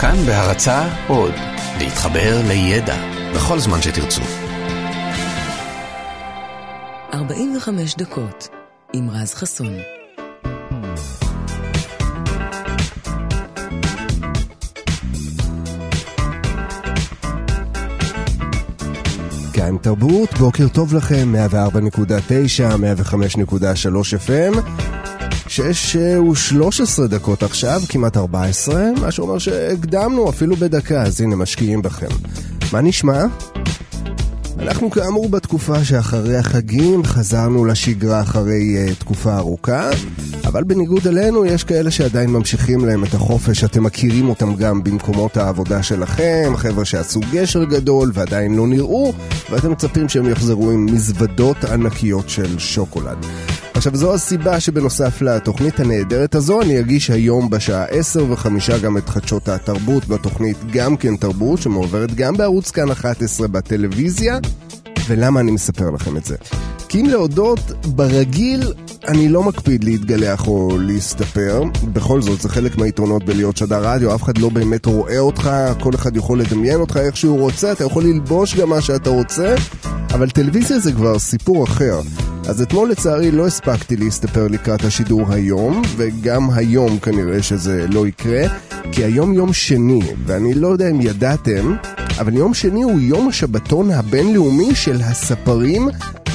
כאן בהרצה עוד, להתחבר לידע בכל זמן שתרצו. 45 דקות עם רז חסון. כאן תרבות, בוקר טוב לכם, 104.9, 105.3 FM. 6 ו-13 דקות עכשיו, כמעט 14, מה שאומר שהקדמנו אפילו בדקה, אז הנה משקיעים בכם. מה נשמע? אנחנו כאמור בתקופה שאחרי החגים חזרנו לשגרה אחרי uh, תקופה ארוכה, אבל בניגוד אלינו יש כאלה שעדיין ממשיכים להם את החופש, אתם מכירים אותם גם במקומות העבודה שלכם, חבר'ה שעשו גשר גדול ועדיין לא נראו, ואתם מצפים שהם יחזרו עם מזוודות ענקיות של שוקולד. עכשיו זו הסיבה שבנוסף לתוכנית הנהדרת הזו אני אגיש היום בשעה 10 וחמישה גם את חדשות התרבות. בתוכנית גם כן תרבות שמועברת גם בערוץ כאן 11 בטלוויזיה ולמה אני מספר לכם את זה? כי אם להודות, ברגיל אני לא מקפיד להתגלח או להסתפר, בכל זאת זה חלק מהיתרונות בלהיות שדר רדיו, אף אחד לא באמת רואה אותך, כל אחד יכול לדמיין אותך איך שהוא רוצה, אתה יכול ללבוש גם מה שאתה רוצה, אבל טלוויזיה זה כבר סיפור אחר. אז אתמול לצערי לא הספקתי להסתפר לקראת השידור היום, וגם היום כנראה שזה לא יקרה, כי היום יום שני, ואני לא יודע אם ידעתם, אבל יום שני הוא יום השבתון הבינלאומי של הספרים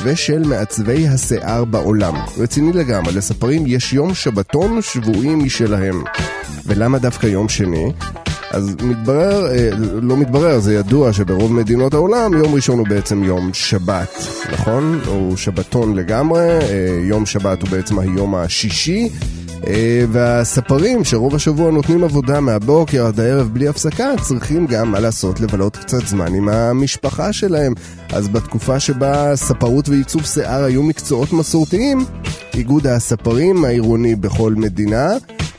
ושל מעצבי השיער בעולם. רציני לגמרי, לספרים יש יום שבתון שבועי משלהם. ולמה דווקא יום שני? אז מתברר, אה, לא מתברר, זה ידוע שברוב מדינות העולם יום ראשון הוא בעצם יום שבת, נכון? הוא שבתון לגמרי, אה, יום שבת הוא בעצם היום השישי. אה, והספרים שרוב השבוע נותנים עבודה מהבוקר עד הערב בלי הפסקה צריכים גם, מה לעשות, לבלות קצת זמן עם המשפחה שלהם. אז בתקופה שבה ספרות ועיצוב שיער היו מקצועות מסורתיים, איגוד הספרים העירוני בכל מדינה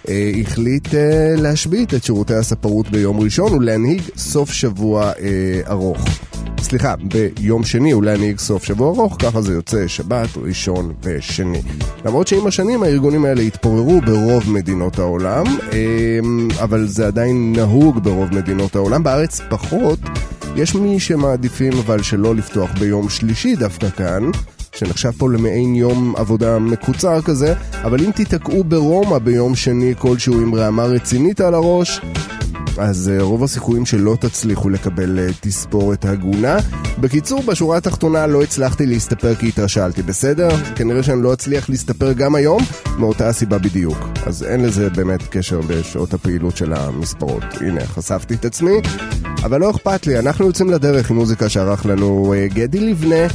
החליט אה, להשבית את שירותי הספרות ביום ראשון ולהנהיג סוף שבוע אה, ארוך. סליחה, ביום שני אולי להנהיג סוף שבוע ארוך, ככה זה יוצא שבת, ראשון ושני. למרות שעם השנים הארגונים האלה התפוררו ברוב מדינות העולם, אבל זה עדיין נהוג ברוב מדינות העולם, בארץ פחות. יש מי שמעדיפים אבל שלא לפתוח ביום שלישי דווקא כאן, שנחשב פה למעין יום עבודה מקוצר כזה, אבל אם תיתקעו ברומא ביום שני כלשהו עם רעמה רצינית על הראש, אז uh, רוב הסיכויים שלא תצליחו לקבל uh, תספורת הגונה. בקיצור, בשורה התחתונה לא הצלחתי להסתפר כי התרשלתי, בסדר? כנראה שאני לא אצליח להסתפר גם היום, מאותה הסיבה בדיוק. אז אין לזה באמת קשר בשעות הפעילות של המספרות. הנה, חשפתי את עצמי, אבל לא אכפת לי, אנחנו יוצאים לדרך עם מוזיקה שערך לנו uh, גדי לבנה.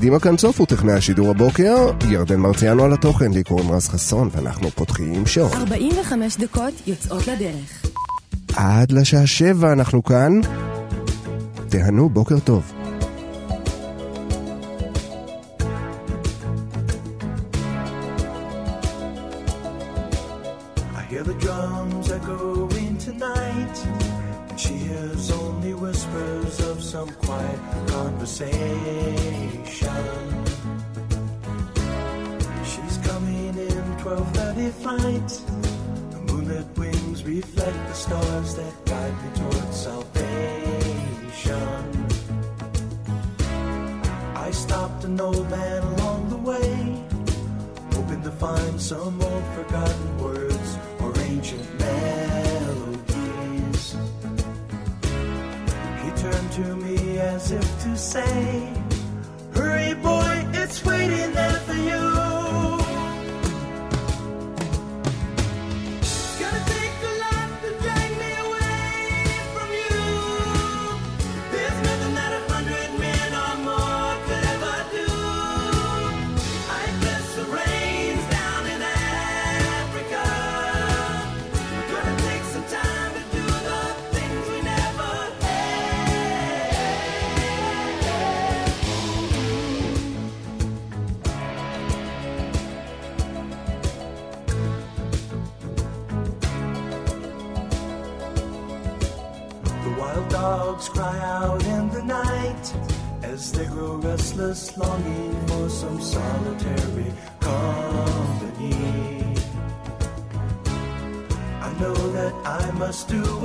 דימה קנצוף הוא טכנאי השידור הבוקר, ירדן מרציאנו על התוכן, לי קוראים רז חסון, ואנחנו פותחים שור. 45 דקות יוצאות לדרך. עד לשעה שבע אנחנו כאן. תהנו, בוקר טוב.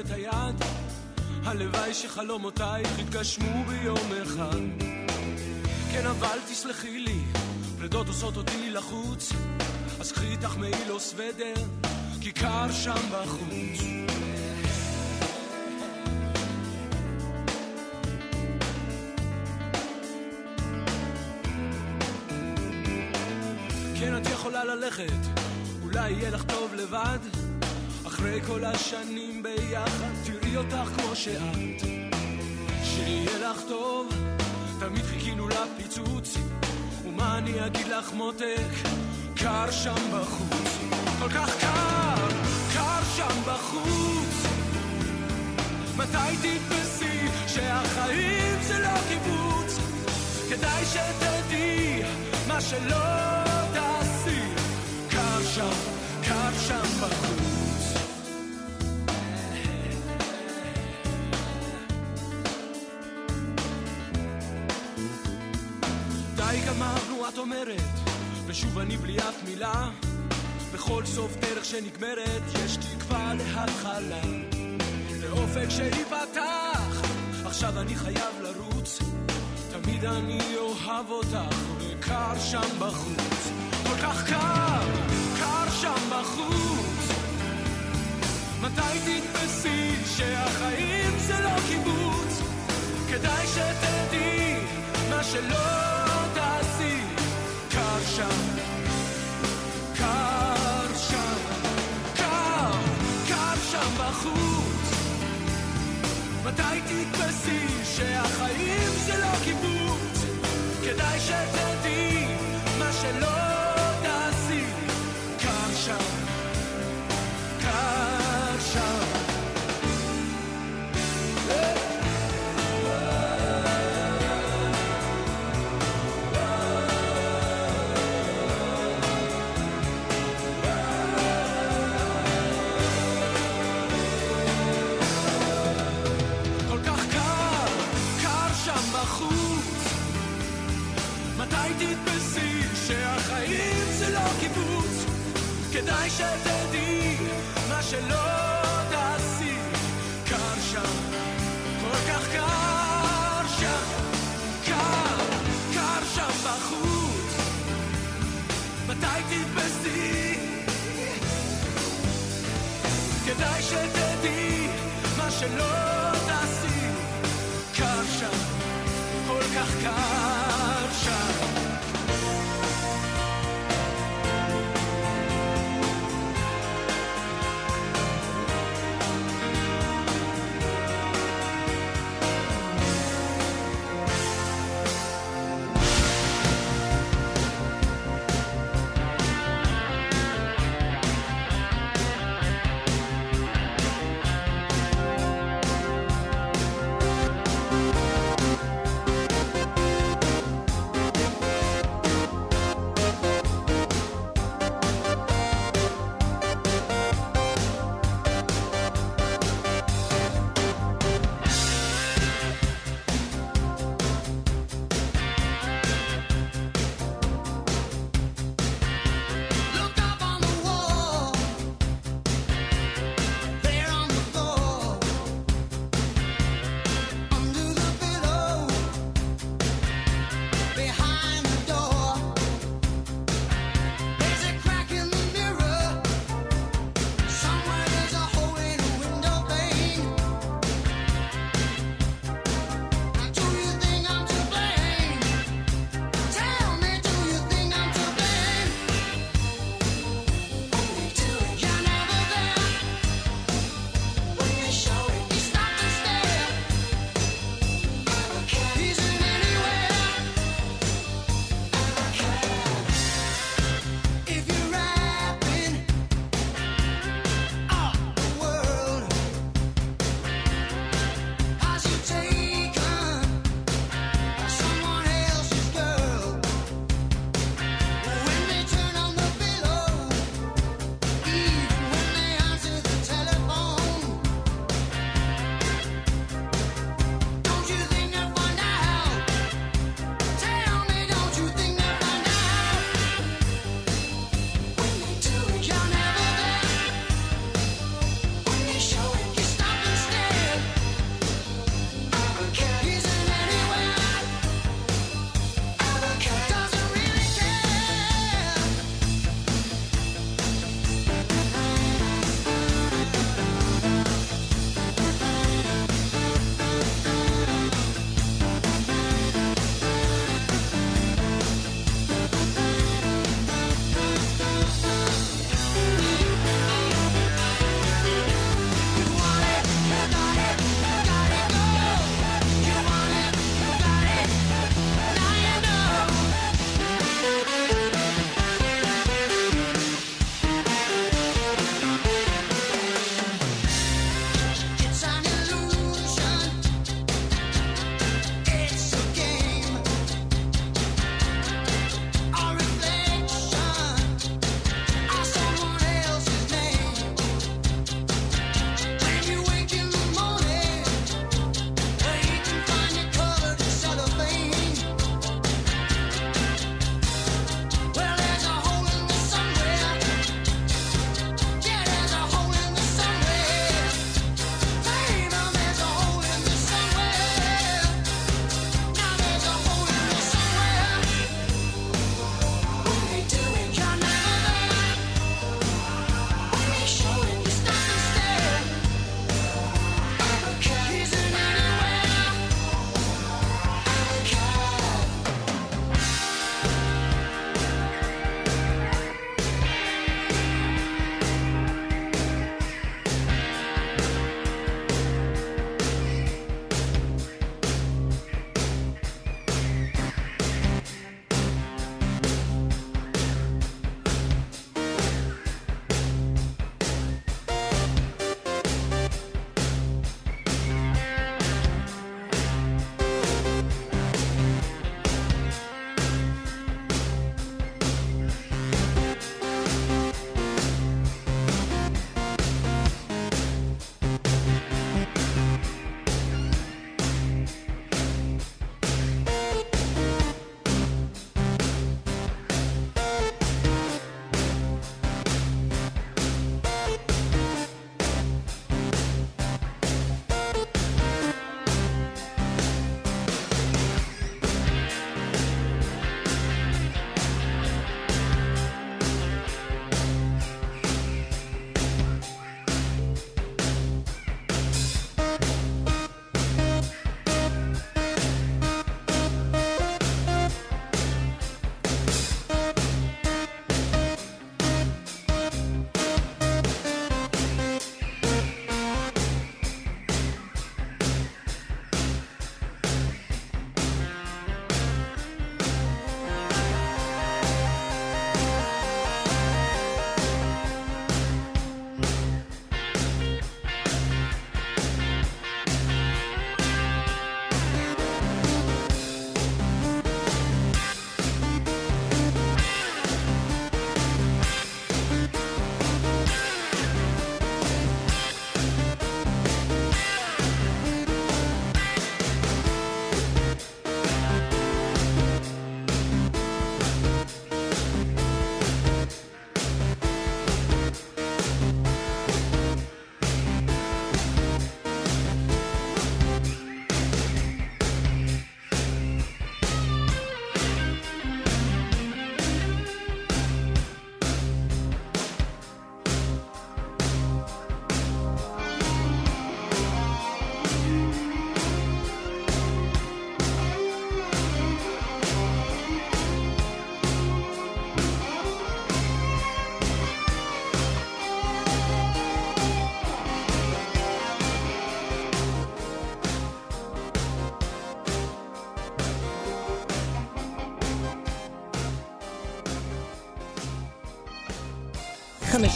את היד, הלוואי שחלומותייך יתגשמו ביום אחד. כן, אבל תסלחי לי, פרדות עושות אותי לחוץ, אז קחי איתך מעיל או סוודר, כי קר שם בחוץ. כן, את יכולה ללכת, אולי יהיה לך טוב לבד. אחרי כל השנים ביחד, תראי אותך כמו שאת. שיהיה לך טוב, תמיד חיכינו לפיצוץ. ומה אני אגיד לך מותק, קר שם בחוץ. כל כך קר, קר שם בחוץ. מתי תתפסי שהחיים זה לא קיבוץ? כדאי שתדעי מה שלא תעשי. קר שם, קר שם בחוץ. את אומרת, ושוב אני בלי אף מילה. בכל סוף דרך שנגמרת, יש תקווה להתחלה. לאופק שייפתח, עכשיו אני חייב לרוץ. תמיד אני אוהב אותך, וקר שם בחוץ. כל כך קר, קר שם בחוץ. מתי תתפסי שהחיים זה לא קיבוץ? כדאי שתדעי מה שלא... מתי תתפסי שהחיים זה לא קיבוץ? כדאי שתדעי מה שלא כדאי שתדעי מה שלא תעשי, קר שם, כל כך קר שם, קר, קר שם בחוץ, מתי תתבסי? כדאי שתדעי מה שלא תעשי, קר שם, כל כך קר.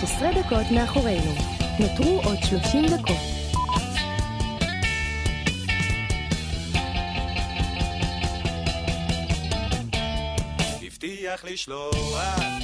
15 דקות מאחורינו. נותרו עוד 30 דקות. הבטיח לשלוח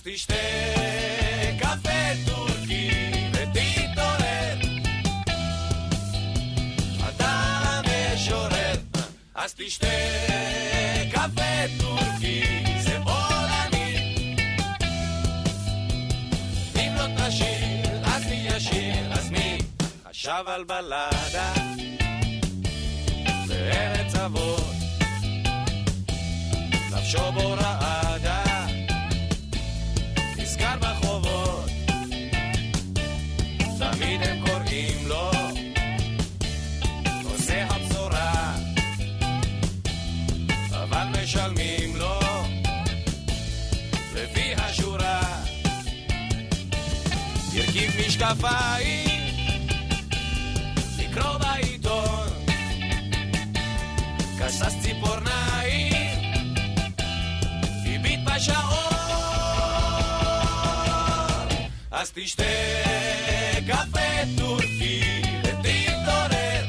אז תשתה קפה טורקי ותתעורר אתה המשורר אז תשתה קפה טורקי זה עולמי אם לא תשיר אז מי ישיר אז מי חשב על בלדה בארץ אבות נפשו בו רעדה הרכיב משקפיים לקרוא בעיתון כסס ציפורניים הביט בשעון אז תשתה קפה טורקי ותתעורר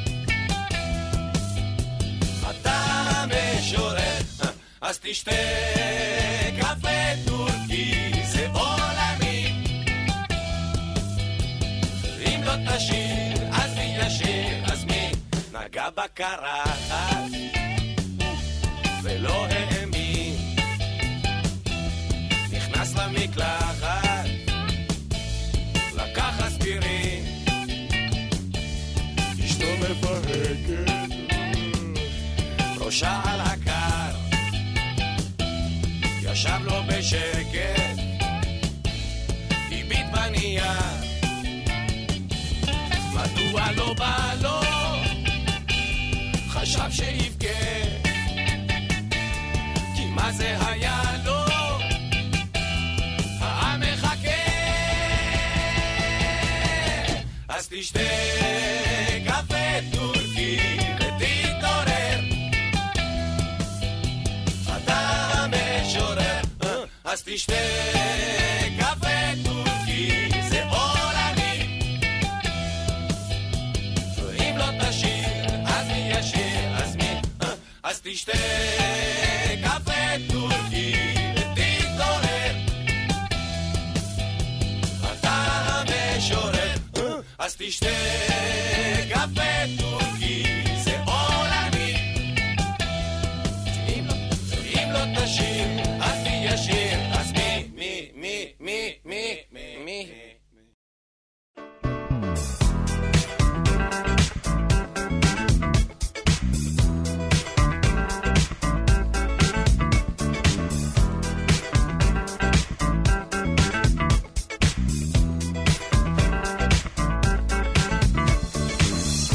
אתה המשורר תשיר אז מי ישיר אז מי? נגע בקרחת. ולא האמין. נכנס למקלחת. לקח אספירין. אשתו מפהקת ראשה על הקר. ישב לו בשקט. הביט בנייר מדוע לא בא לו? חשב שיבכה. כי מה זה היה לו? העם מחכה. אז תשתה קפה טורקי ותתעורר. אתה המשורר. אז תשתה אז תשתה קפה טורקי ותתעורר אתה המשורר אז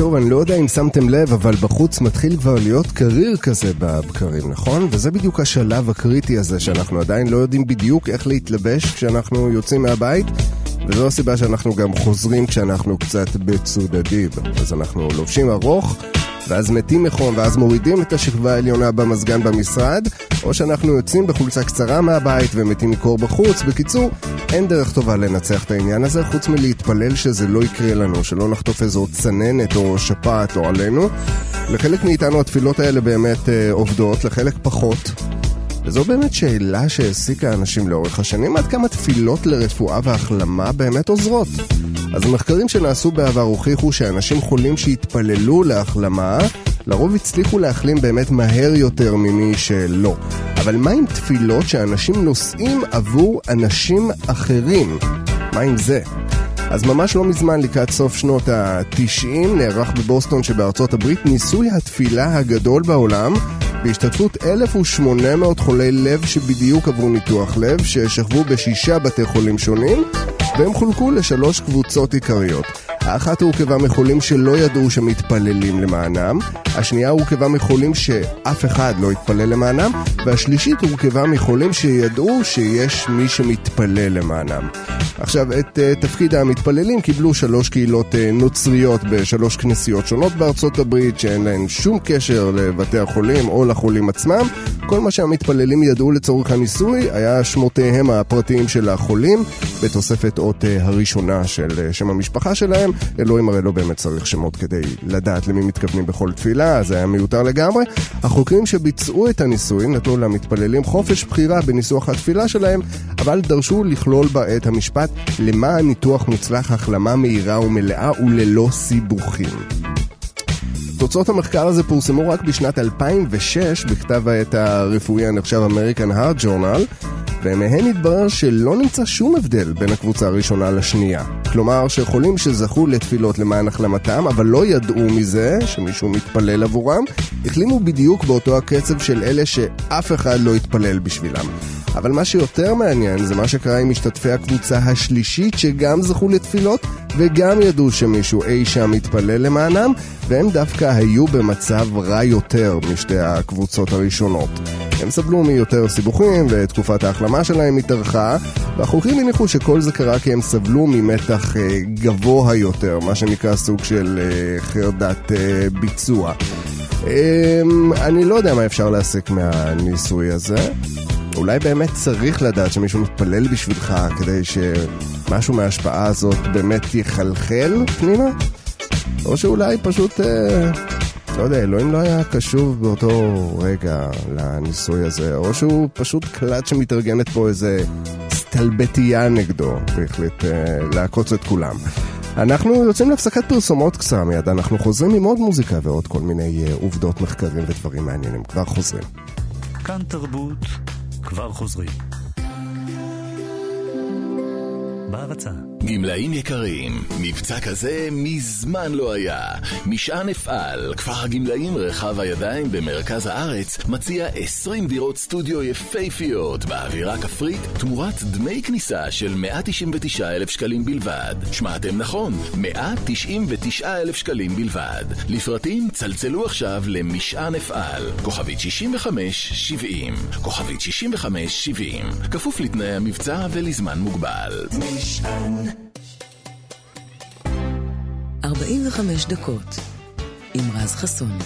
טוב, אני לא יודע אם שמתם לב, אבל בחוץ מתחיל כבר להיות קריר כזה בבקרים, נכון? וזה בדיוק השלב הקריטי הזה, שאנחנו עדיין לא יודעים בדיוק איך להתלבש כשאנחנו יוצאים מהבית, וזו הסיבה שאנחנו גם חוזרים כשאנחנו קצת בצודדים. אז אנחנו לובשים ארוך, ואז מתים מחום, ואז מורידים את השכבה העליונה במזגן במשרד, או שאנחנו יוצאים בחולצה קצרה מהבית ומתים מקור בחוץ. בקיצור, אין דרך טובה לנצח את העניין הזה, חוץ מלהתפלל שזה לא יקרה לנו, שלא נחטוף איזו צננת או שפעת או עלינו. לחלק מאיתנו התפילות האלה באמת אה, עובדות, לחלק פחות. וזו באמת שאלה שהעסיקה אנשים לאורך השנים, עד כמה תפילות לרפואה והחלמה באמת עוזרות. אז המחקרים שנעשו בעבר הוכיחו שאנשים חולים שהתפללו להחלמה, לרוב הצליחו להחלים באמת מהר יותר ממי שלא. אבל מה עם תפילות שאנשים נושאים עבור אנשים אחרים? מה עם זה? אז ממש לא מזמן, לקראת סוף שנות ה-90, נערך בבוסטון שבארצות הברית ניסוי התפילה הגדול בעולם, בהשתתפות 1,800 חולי לב שבדיוק עברו ניתוח לב, ששכבו בשישה בתי חולים שונים, והם חולקו לשלוש קבוצות עיקריות. האחת הורכבה מחולים שלא ידעו שמתפללים למענם, השנייה הורכבה מחולים שאף אחד לא התפלל למענם, והשלישית הורכבה מחולים שידעו שיש מי שמתפלל למענם. עכשיו, את uh, תפקיד המתפללים קיבלו שלוש קהילות uh, נוצריות בשלוש כנסיות שונות בארצות הברית, שאין להן שום קשר לבתי החולים או לחולים עצמם. כל מה שהמתפללים ידעו לצורך הניסוי היה שמותיהם הפרטיים של החולים, בתוספת אות uh, הראשונה של uh, שם המשפחה שלהם. אלוהים הרי לא באמת צריך שמות כדי לדעת למי מתכוונים בכל תפילה, זה היה מיותר לגמרי. החוקרים שביצעו את הניסוי נתנו למתפללים חופש בחירה בניסוח התפילה שלהם, אבל דרשו לכלול בה את המשפט למען ניתוח מוצלח, החלמה מהירה ומלאה וללא סיבוכים. תוצאות המחקר הזה פורסמו רק בשנת 2006 בכתב העת הרפואי הנחשב American Heart Journal ומהן התברר שלא נמצא שום הבדל בין הקבוצה הראשונה לשנייה. כלומר שחולים שזכו לתפילות למען החלמתם אבל לא ידעו מזה שמישהו מתפלל עבורם החלימו בדיוק באותו הקצב של אלה שאף אחד לא התפלל בשבילם. אבל מה שיותר מעניין זה מה שקרה עם משתתפי הקבוצה השלישית שגם זכו לתפילות וגם ידעו שמישהו אי שם מתפלל למענם והם דווקא היו במצב רע יותר משתי הקבוצות הראשונות. הם סבלו מיותר סיבוכים ותקופת ההחלמה שלהם התארכה והחוקרים הניחו שכל זה קרה כי הם סבלו ממתח אה, גבוה יותר, מה שנקרא סוג של אה, חרדת אה, ביצוע. אמ, אני לא יודע מה אפשר להסיק מהניסוי הזה. אולי באמת צריך לדעת שמישהו מתפלל בשבילך כדי שמשהו מההשפעה הזאת באמת יחלחל פנימה? או שאולי פשוט, אה, לא יודע, אלוהים לא היה קשוב באותו רגע לניסוי הזה, או שהוא פשוט קלט שמתארגנת פה איזה סטלבטייה נגדו, והחליט אה, לעקוץ את כולם. אנחנו יוצאים להפסקת פרסומות קצרה מיד, אנחנו חוזרים עם עוד מוזיקה ועוד כל מיני אה, עובדות, מחקרים ודברים מעניינים. כבר חוזרים. כאן תרבות, כבר חוזרים. בהרצה. גמלאים יקרים, מבצע כזה מזמן לא היה. משען אפעל, כפר הגמלאים רחב הידיים במרכז הארץ, מציע 20 דירות סטודיו יפייפיות באווירה כפרית, תמורת דמי כניסה של 199 אלף שקלים בלבד. שמעתם נכון, 199 אלף שקלים בלבד. לפרטים צלצלו עכשיו למשען אפעל, כוכבית 65-70, כוכבית 65-70, כפוף לתנאי המבצע ולזמן מוגבל. משען 45 דקות עם רז חסון.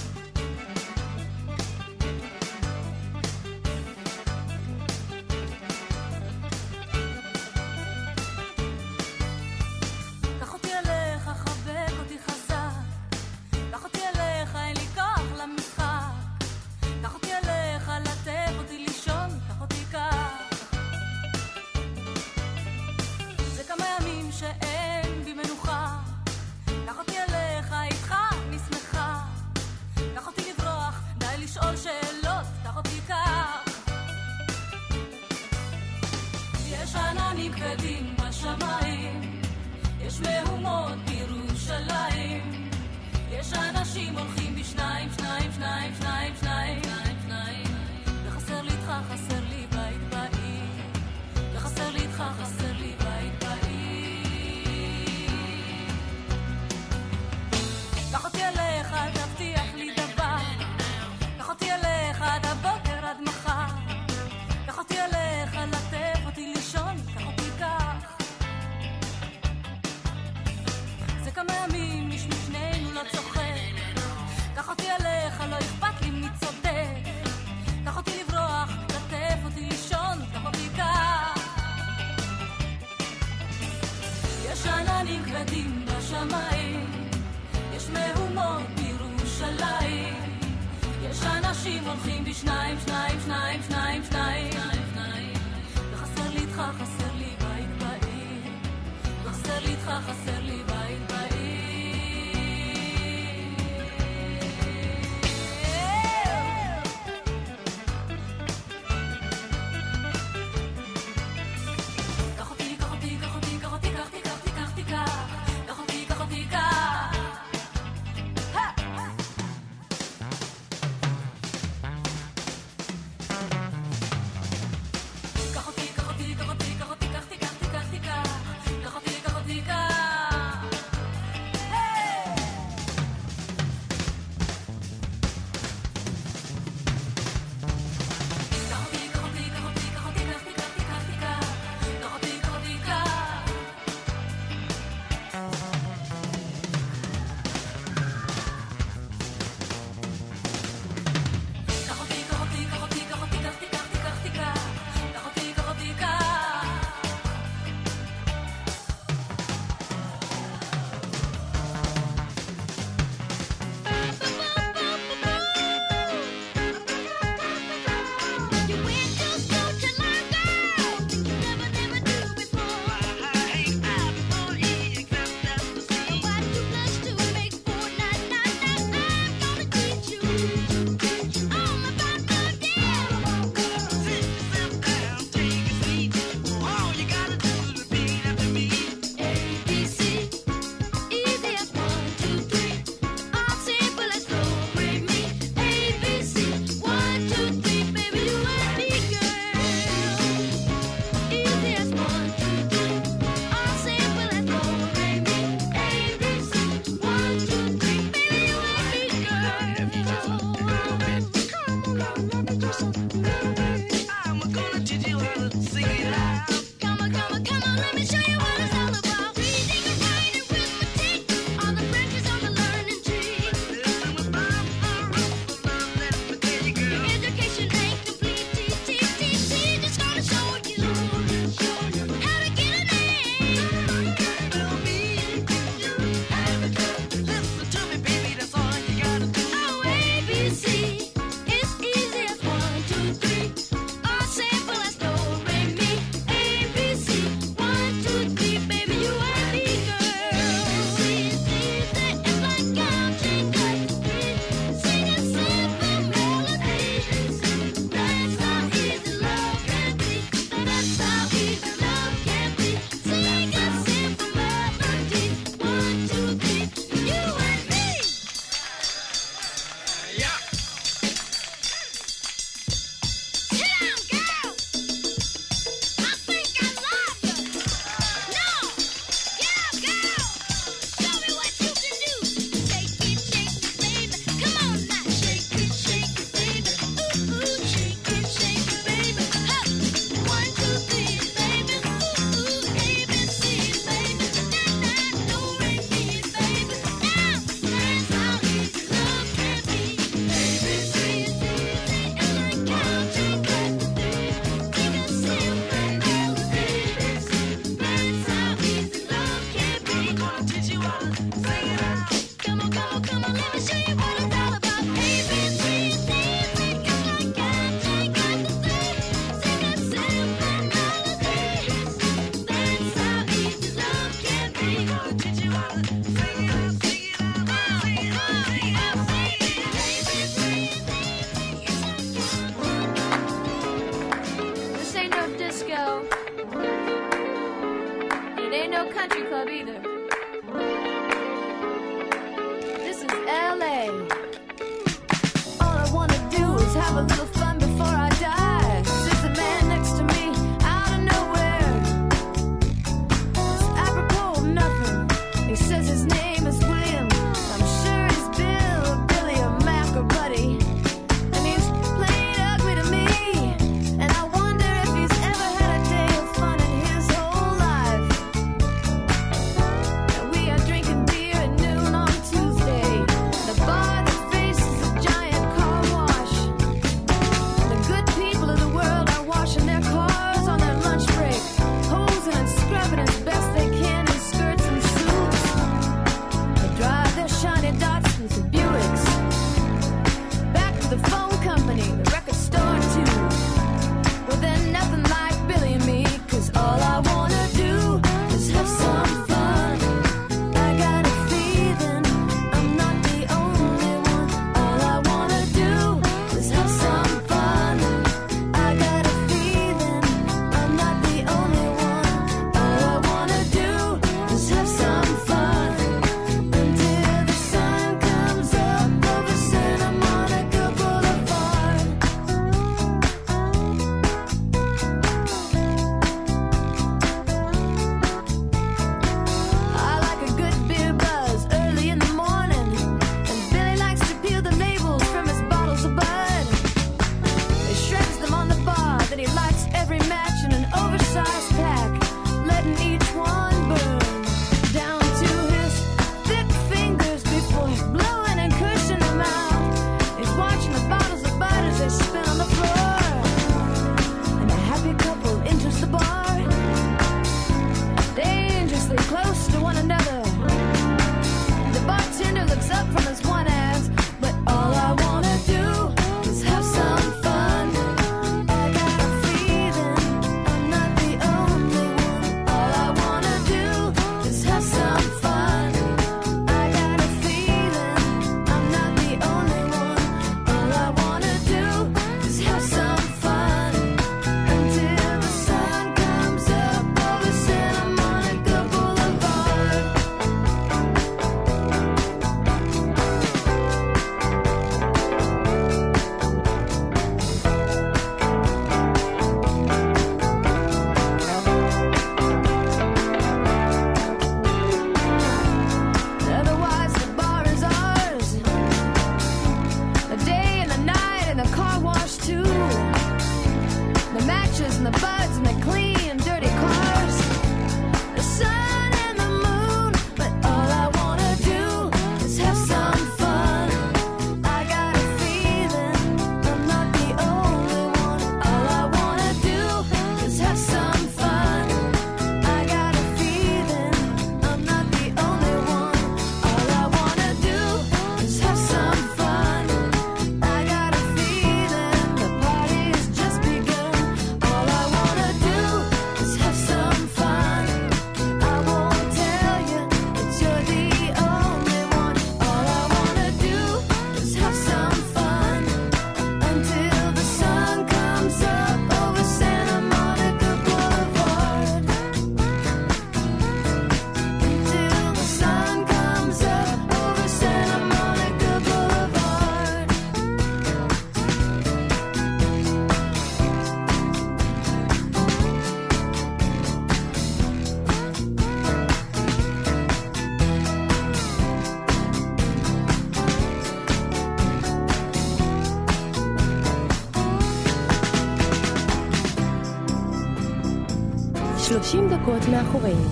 50 דקות מאחורינו.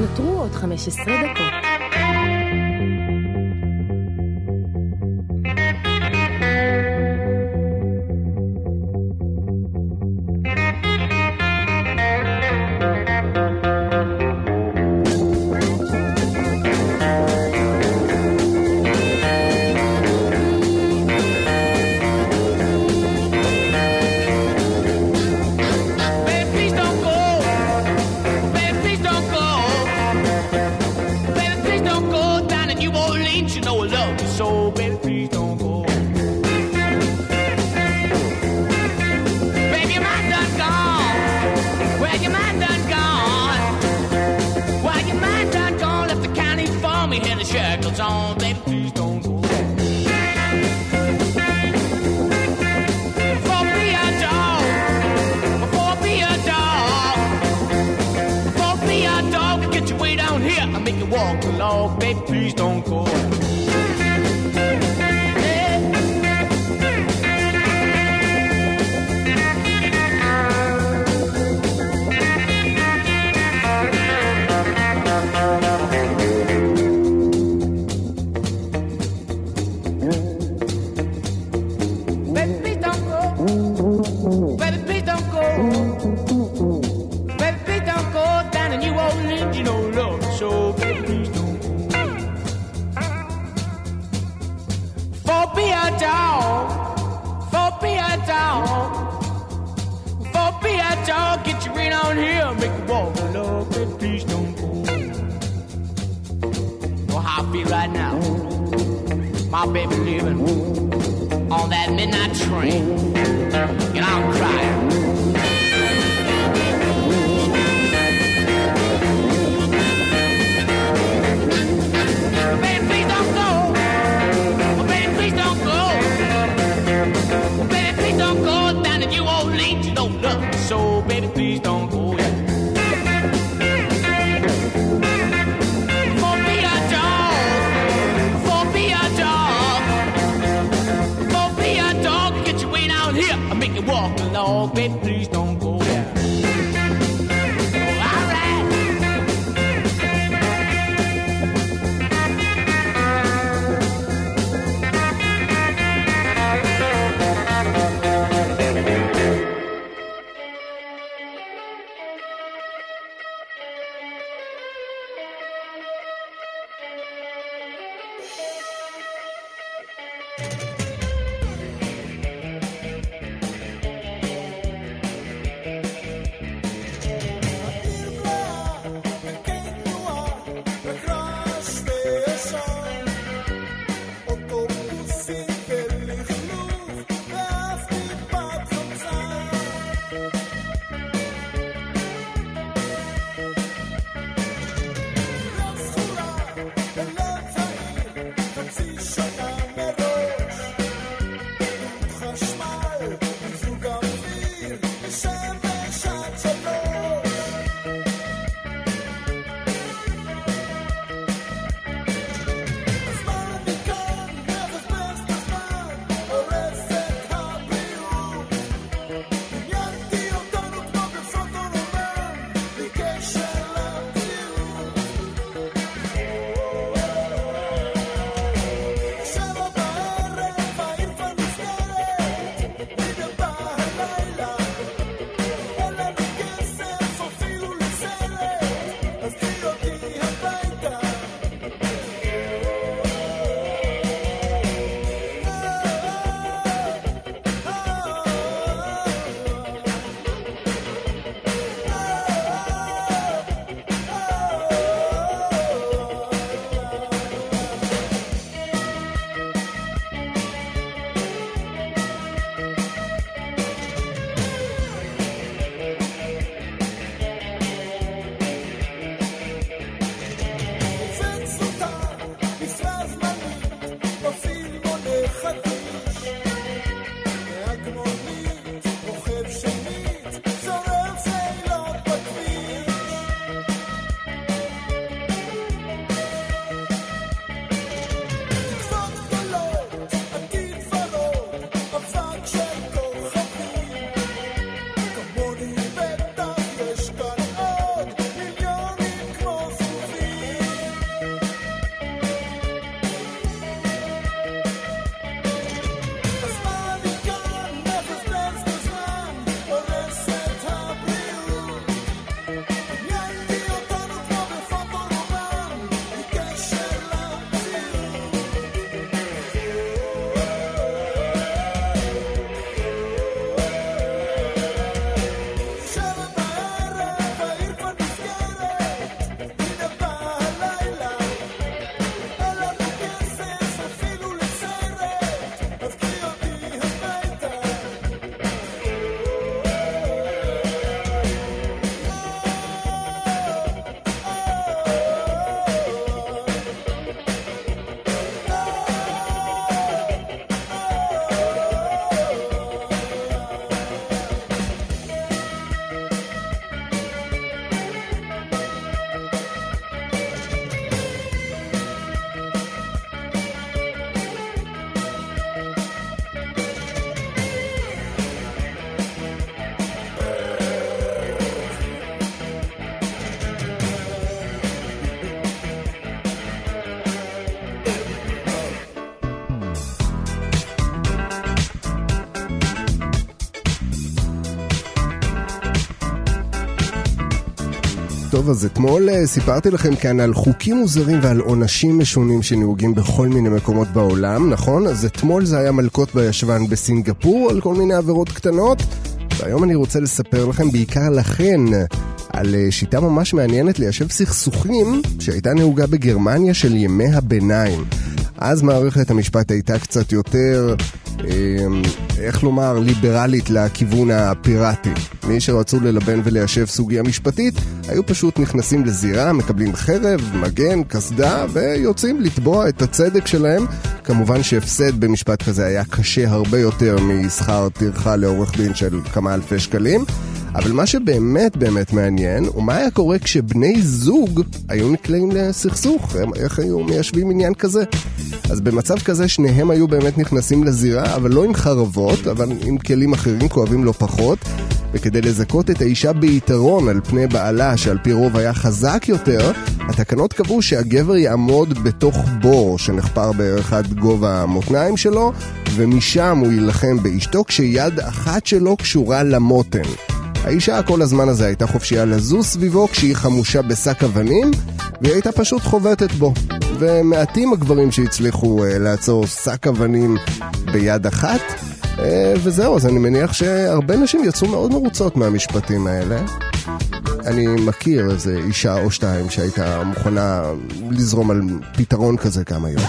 נותרו עוד 15 דקות. אז אתמול אה, סיפרתי לכם כאן על חוקים מוזרים ועל עונשים משונים שנהוגים בכל מיני מקומות בעולם, נכון? אז אתמול זה היה מלקות בישבן בסינגפור על כל מיני עבירות קטנות, והיום אני רוצה לספר לכם בעיקר לכן על אה, שיטה ממש מעניינת ליישב סכסוכים שהייתה נהוגה בגרמניה של ימי הביניים. אז מערכת המשפט הייתה קצת יותר, איך לומר, ליברלית לכיוון הפיראטי. מי שרצו ללבן וליישב סוגיה משפטית, היו פשוט נכנסים לזירה, מקבלים חרב, מגן, קסדה, ויוצאים לתבוע את הצדק שלהם. כמובן שהפסד במשפט כזה היה קשה הרבה יותר משכר טרחה לעורך דין של כמה אלפי שקלים. אבל מה שבאמת באמת מעניין, הוא מה היה קורה כשבני זוג היו נקלעים לסכסוך, הם, איך היו מיישבים עניין כזה. אז במצב כזה שניהם היו באמת נכנסים לזירה, אבל לא עם חרבות, אבל עם כלים אחרים כואבים לא פחות. וכדי לזכות את האישה ביתרון על פני בעלה, שעל פי רוב היה חזק יותר, התקנות קבעו שהגבר יעמוד בתוך בור שנחפר בערך עד גובה המותניים שלו, ומשם הוא יילחם באשתו כשיד אחת שלו קשורה למותן. האישה כל הזמן הזה הייתה חופשייה לזוז סביבו כשהיא חמושה בשק אבנים, והיא הייתה פשוט חובטת בו. ומעטים הגברים שהצליחו uh, לעצור שק אבנים ביד אחת. Uh, וזהו, אז אני מניח שהרבה נשים יצאו מאוד מרוצות מהמשפטים האלה. אני מכיר איזה אישה או שתיים שהייתה מוכנה לזרום על פתרון כזה גם היום.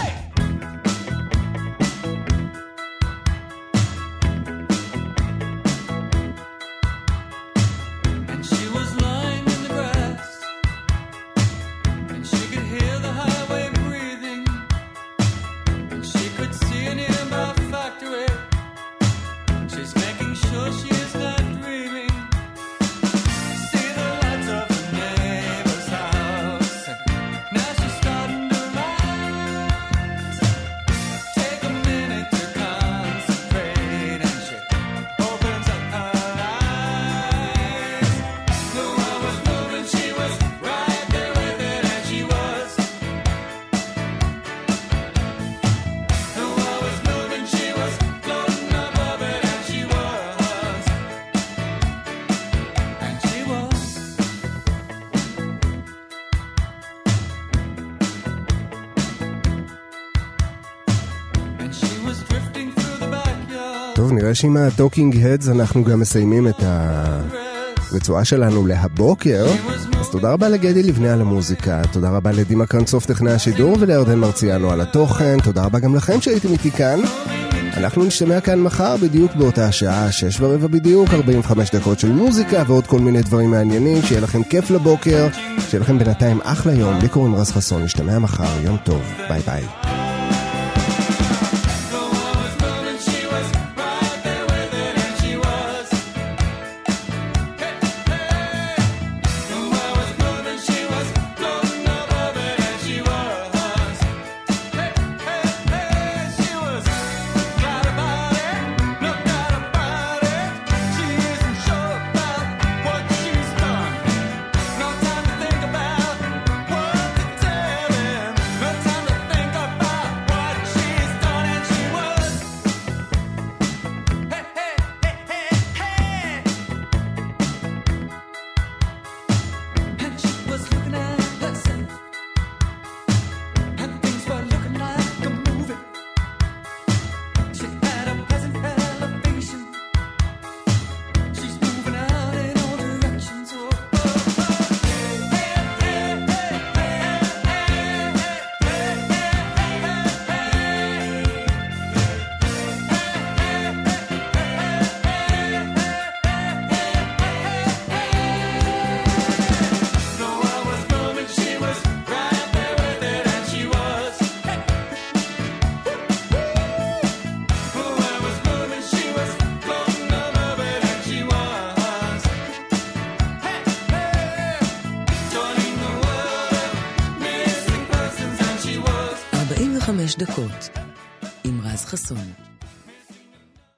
נראה שעם ה Talking Heads אנחנו גם מסיימים את הרצועה שלנו להבוקר. אז תודה רבה לגדי לבנה על המוזיקה, תודה רבה לדימה קרנצוף טכנאי השידור ולירדן מרציאנו על התוכן, תודה רבה גם לכם שהייתם איתי כאן. אנחנו נשתמע כאן מחר בדיוק באותה שעה, שש ורבע בדיוק, 45 דקות של מוזיקה ועוד כל מיני דברים מעניינים, שיהיה לכם כיף לבוקר, שיהיה לכם בינתיים אחלה יום, לי קוראים רז חסון, נשתמע מחר, יום טוב, ביי ביי.